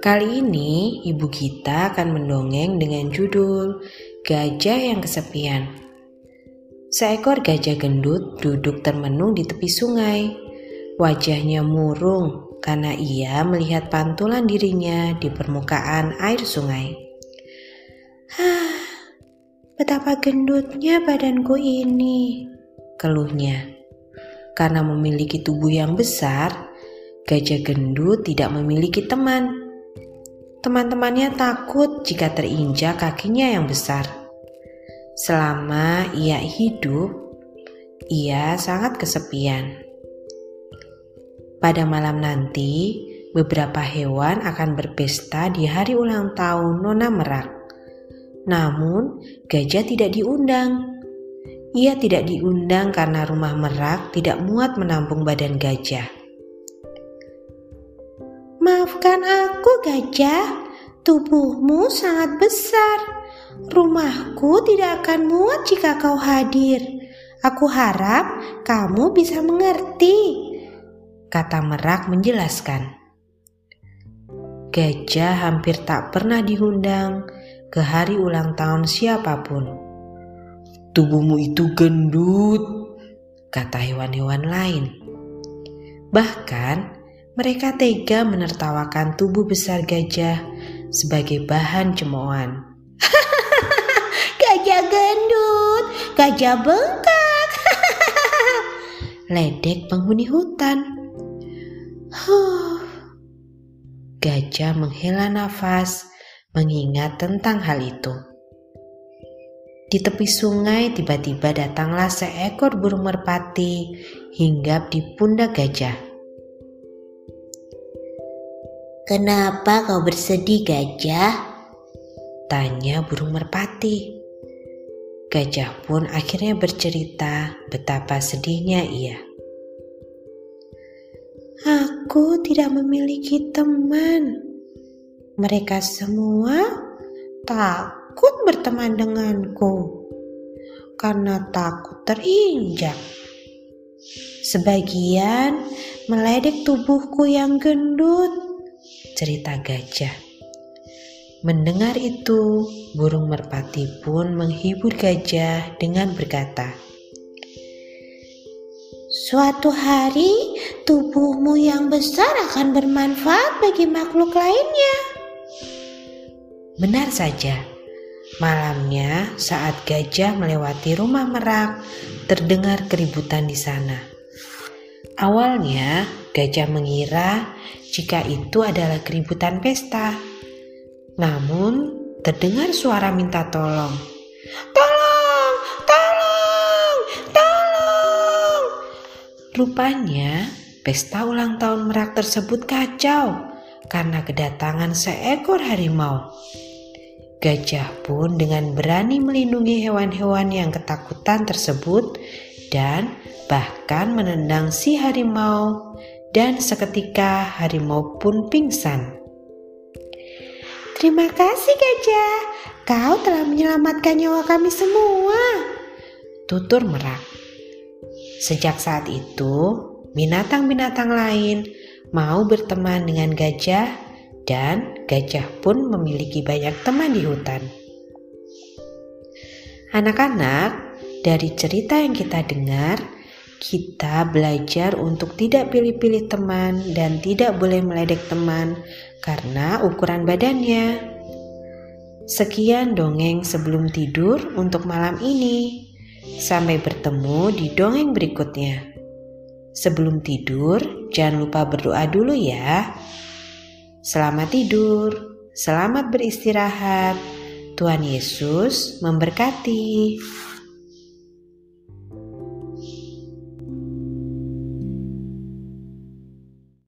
Kali ini ibu kita akan mendongeng dengan judul Gajah yang Kesepian. Seekor gajah gendut duduk termenung di tepi sungai. Wajahnya murung karena ia melihat pantulan dirinya di permukaan air sungai. Hah, betapa gendutnya badanku ini, keluhnya. Karena memiliki tubuh yang besar, gajah gendut tidak memiliki teman. Teman-temannya takut jika terinjak kakinya yang besar. Selama ia hidup, ia sangat kesepian. Pada malam nanti, beberapa hewan akan berpesta di hari ulang tahun Nona Merak. Namun, gajah tidak diundang. Ia tidak diundang karena rumah Merak tidak muat menampung badan gajah. Maafkan aku, gajah. Tubuhmu sangat besar Rumahku tidak akan muat jika kau hadir. Aku harap kamu bisa mengerti, kata Merak menjelaskan. Gajah hampir tak pernah diundang ke hari ulang tahun siapa pun. Tubuhmu itu gendut, kata hewan-hewan lain. Bahkan mereka tega menertawakan tubuh besar gajah sebagai bahan cemoohan gajah gendut, gajah bengkak. Ledek penghuni hutan. Huh. Gajah menghela nafas mengingat tentang hal itu. Di tepi sungai tiba-tiba datanglah seekor burung merpati hinggap di pundak gajah. Kenapa kau bersedih gajah? Tanya burung merpati. Gajah pun akhirnya bercerita betapa sedihnya ia. Aku tidak memiliki teman. Mereka semua takut berteman denganku karena takut terinjak. Sebagian meledek tubuhku yang gendut, cerita gajah. Mendengar itu, burung merpati pun menghibur gajah dengan berkata, Suatu hari tubuhmu yang besar akan bermanfaat bagi makhluk lainnya. Benar saja, malamnya saat gajah melewati rumah merak, terdengar keributan di sana. Awalnya, gajah mengira jika itu adalah keributan pesta namun terdengar suara minta tolong. Tolong, tolong, tolong. Rupanya pesta ulang tahun merak tersebut kacau karena kedatangan seekor harimau. Gajah pun dengan berani melindungi hewan-hewan yang ketakutan tersebut dan bahkan menendang si harimau dan seketika harimau pun pingsan. Terima kasih gajah, kau telah menyelamatkan nyawa kami semua. Tutur merak. Sejak saat itu, binatang-binatang lain mau berteman dengan gajah dan gajah pun memiliki banyak teman di hutan. Anak-anak, dari cerita yang kita dengar, kita belajar untuk tidak pilih-pilih teman dan tidak boleh meledek teman karena ukuran badannya. Sekian dongeng sebelum tidur untuk malam ini. Sampai bertemu di dongeng berikutnya. Sebelum tidur, jangan lupa berdoa dulu ya. Selamat tidur, selamat beristirahat. Tuhan Yesus memberkati.